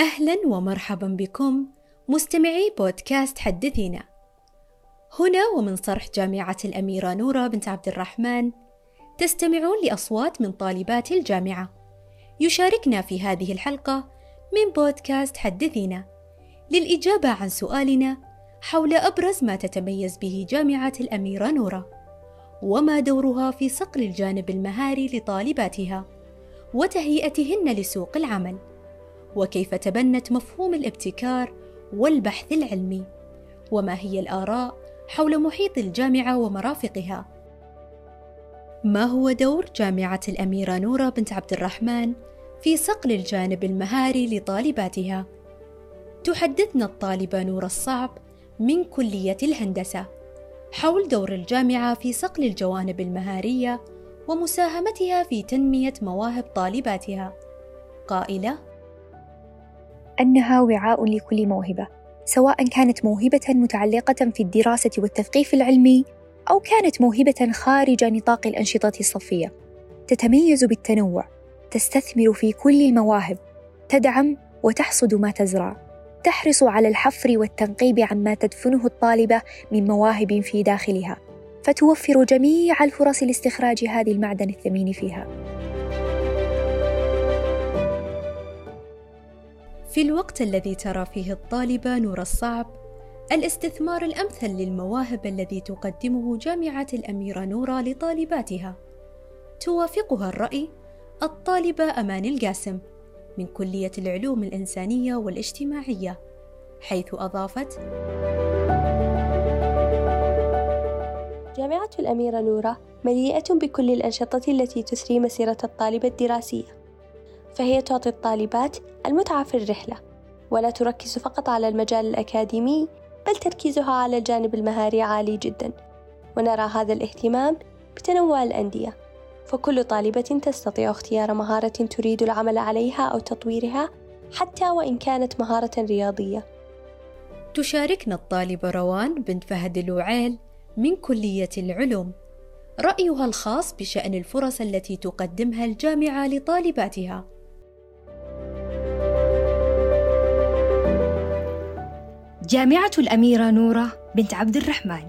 أهلا ومرحبا بكم مستمعي بودكاست حدثينا. هنا ومن صرح جامعة الأميرة نورة بنت عبد الرحمن تستمعون لأصوات من طالبات الجامعة. يشاركنا في هذه الحلقة من بودكاست حدثينا. للإجابة عن سؤالنا حول أبرز ما تتميز به جامعة الأميرة نورة وما دورها في صقل الجانب المهاري لطالباتها وتهيئتهن لسوق العمل. وكيف تبنت مفهوم الابتكار والبحث العلمي وما هي الآراء حول محيط الجامعة ومرافقها. ما هو دور جامعة الأميرة نورة بنت عبد الرحمن في صقل الجانب المهاري لطالباتها؟ تحدثنا الطالبة نور الصعب من كلية الهندسة حول دور الجامعة في صقل الجوانب المهارية ومساهمتها في تنمية مواهب طالباتها. قائلة أنها وعاء لكل موهبة سواء كانت موهبة متعلقة في الدراسة والتثقيف العلمي أو كانت موهبة خارج نطاق الأنشطة الصفية. تتميز بالتنوع تستثمر في كل المواهب تدعم وتحصد ما تزرع تحرص على الحفر والتنقيب عما تدفنه الطالبة من مواهب في داخلها فتوفر جميع الفرص لاستخراج هذه المعدن الثمين فيها. في الوقت الذي ترى فيه الطالبة نور الصعب الاستثمار الأمثل للمواهب الذي تقدمه جامعة الأميرة نورة لطالباتها. توافقها الرأي الطالبة أمان القاسم من كلية العلوم الإنسانية والاجتماعية حيث أضافت جامعة الأميرة نورة مليئة بكل الأنشطة التي تسري مسيرة الطالب الدراسية فهي تعطي الطالبات المتعة في الرحلة ولا تركز فقط على المجال الأكاديمي بل تركيزها على الجانب المهاري عالي جدا. ونرى هذا الاهتمام بتنوع الأندية. فكل طالبة تستطيع اختيار مهارة تريد العمل عليها أو تطويرها حتى وإن كانت مهارة رياضية. تشاركنا الطالبة روان بنت فهد الوعيل من كلية العلوم. رأيها الخاص بشأن الفرص التي تقدمها الجامعة لطالباتها. جامعة الأميرة نورة بنت عبد الرحمن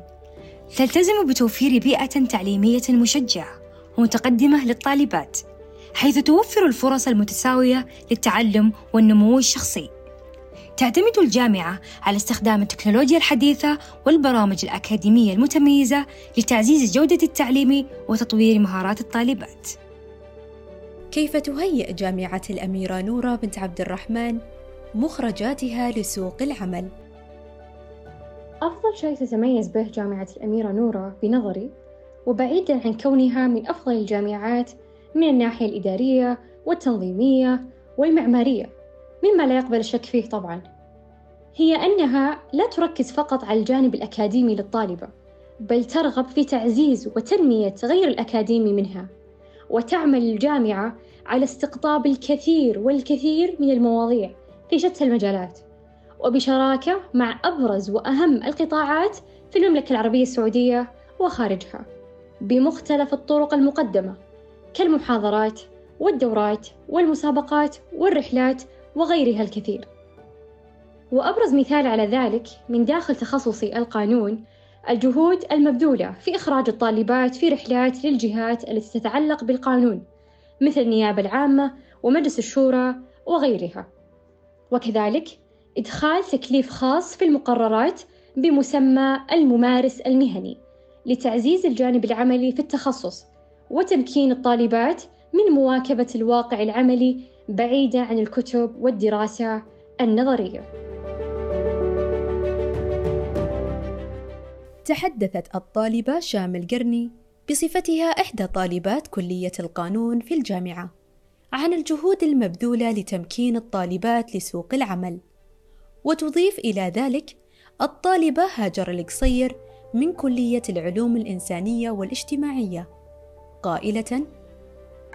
تلتزم بتوفير بيئة تعليمية مشجعة ومتقدمة للطالبات حيث توفر الفرص المتساوية للتعلم والنمو الشخصي تعتمد الجامعة على استخدام التكنولوجيا الحديثة والبرامج الأكاديمية المتميزة لتعزيز جودة التعليم وتطوير مهارات الطالبات. كيف تهيئ جامعة الأميرة نورة بنت عبد الرحمن مخرجاتها لسوق العمل؟ أفضل شيء تتميز به جامعة الأميرة نورة بنظري وبعيدا عن كونها من أفضل الجامعات من الناحية الإدارية والتنظيمية والمعمارية مما لا يقبل الشك فيه طبعا. هي أنها لا تركز فقط على الجانب الأكاديمي للطالبة بل ترغب في تعزيز وتنمية غير الأكاديمي منها وتعمل الجامعة على استقطاب الكثير والكثير من المواضيع في شتى المجالات. وبشراكة مع أبرز وأهم القطاعات في المملكة العربية السعودية وخارجها بمختلف الطرق المقدمة كالمحاضرات والدورات والمسابقات والرحلات وغيرها الكثير. وأبرز مثال على ذلك من داخل تخصصي القانون الجهود المبذولة في إخراج الطالبات في رحلات للجهات التي تتعلق بالقانون مثل النيابة العامة ومجلس الشورى وغيرها. وكذلك إدخال تكليف خاص في المقررات بمسمى الممارس المهني لتعزيز الجانب العملي في التخصص وتمكين الطالبات من مواكبة الواقع العملي بعيدة عن الكتب والدراسة النظرية. تحدثت الطالبة شام القرني بصفتها إحدى طالبات كلية القانون في الجامعة عن الجهود المبذولة لتمكين الطالبات لسوق العمل وتضيف إلى ذلك الطالبة هاجر القصير من كلية العلوم الإنسانية والاجتماعية قائلة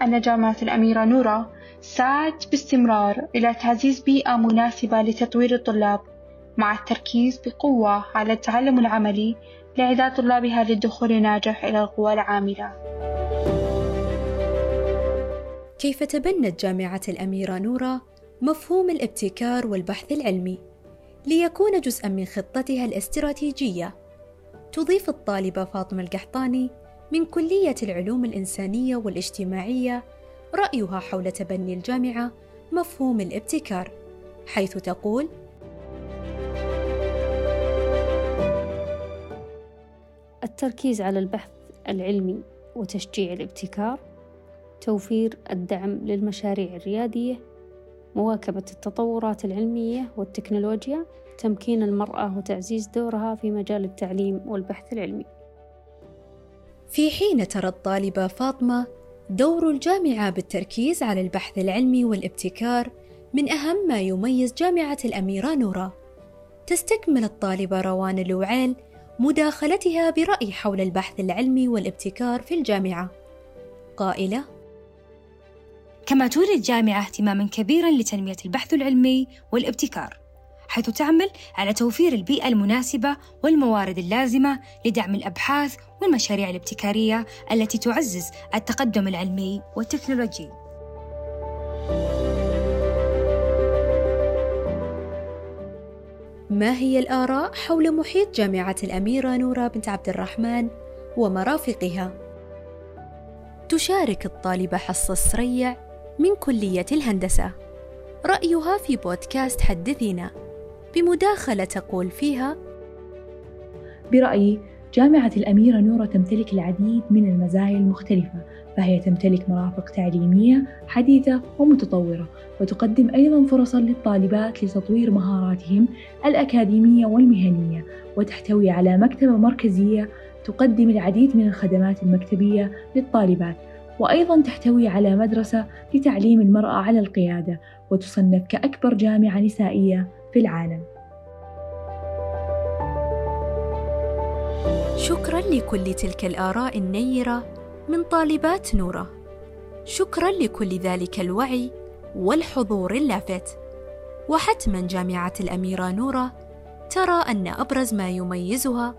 أن جامعة الأميرة نورة سعت باستمرار إلى تعزيز بيئة مناسبة لتطوير الطلاب مع التركيز بقوة على التعلم العملي لإعداد طلابها للدخول الناجح إلى القوى العاملة. كيف تبنت جامعة الأميرة نورة مفهوم الابتكار والبحث العلمي ليكون جزءا من خطتها الاستراتيجية. تضيف الطالبة فاطمة القحطاني من كلية العلوم الإنسانية والاجتماعية رأيها حول تبني الجامعة مفهوم الابتكار حيث تقول التركيز على البحث العلمي وتشجيع الابتكار توفير الدعم للمشاريع الريادية مواكبة التطورات العلمية والتكنولوجيا تمكين المرأة وتعزيز دورها في مجال التعليم والبحث العلمي. في حين ترى الطالبة فاطمة دور الجامعة بالتركيز على البحث العلمي والابتكار من أهم ما يميز جامعة الأميرة نورا. تستكمل الطالبة روان الوعيل مداخلتها برأي حول البحث العلمي والابتكار في الجامعة. قائلة كما تولي الجامعة اهتماما كبيرا لتنمية البحث العلمي والابتكار حيث تعمل على توفير البيئة المناسبة والموارد اللازمة لدعم الأبحاث والمشاريع الابتكارية التي تعزز التقدم العلمي والتكنولوجي. ما هي الآراء حول محيط جامعة الأميرة نورة بنت عبد الرحمن ومرافقها؟ تشارك الطالبة حصة السريع من كلية الهندسة. رأيها في بودكاست حدثينا بمداخلة تقول فيها برأيي جامعة الأميرة نورة تمتلك العديد من المزايا المختلفة فهي تمتلك مرافق تعليمية حديثة ومتطورة وتقدم أيضا فرصا للطالبات لتطوير مهاراتهم الأكاديمية والمهنية وتحتوي على مكتبة مركزية تقدم العديد من الخدمات المكتبية للطالبات. وأيضا تحتوي على مدرسة لتعليم المرأة على القيادة وتصنف كأكبر جامعة نسائية في العالم. شكرا لكل تلك الآراء النيرة من طالبات نورة. شكرا لكل ذلك الوعي والحضور اللافت. وحتما جامعة الأميرة نورة ترى أن أبرز ما يميزها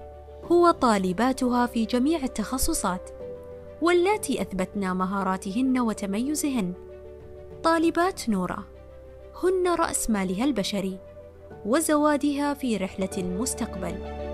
هو طالباتها في جميع التخصصات. واللاتي أثبتنا مهاراتهن وتميزهن. طالبات نورة هن رأس مالها البشري وزوادها في رحلة المستقبل.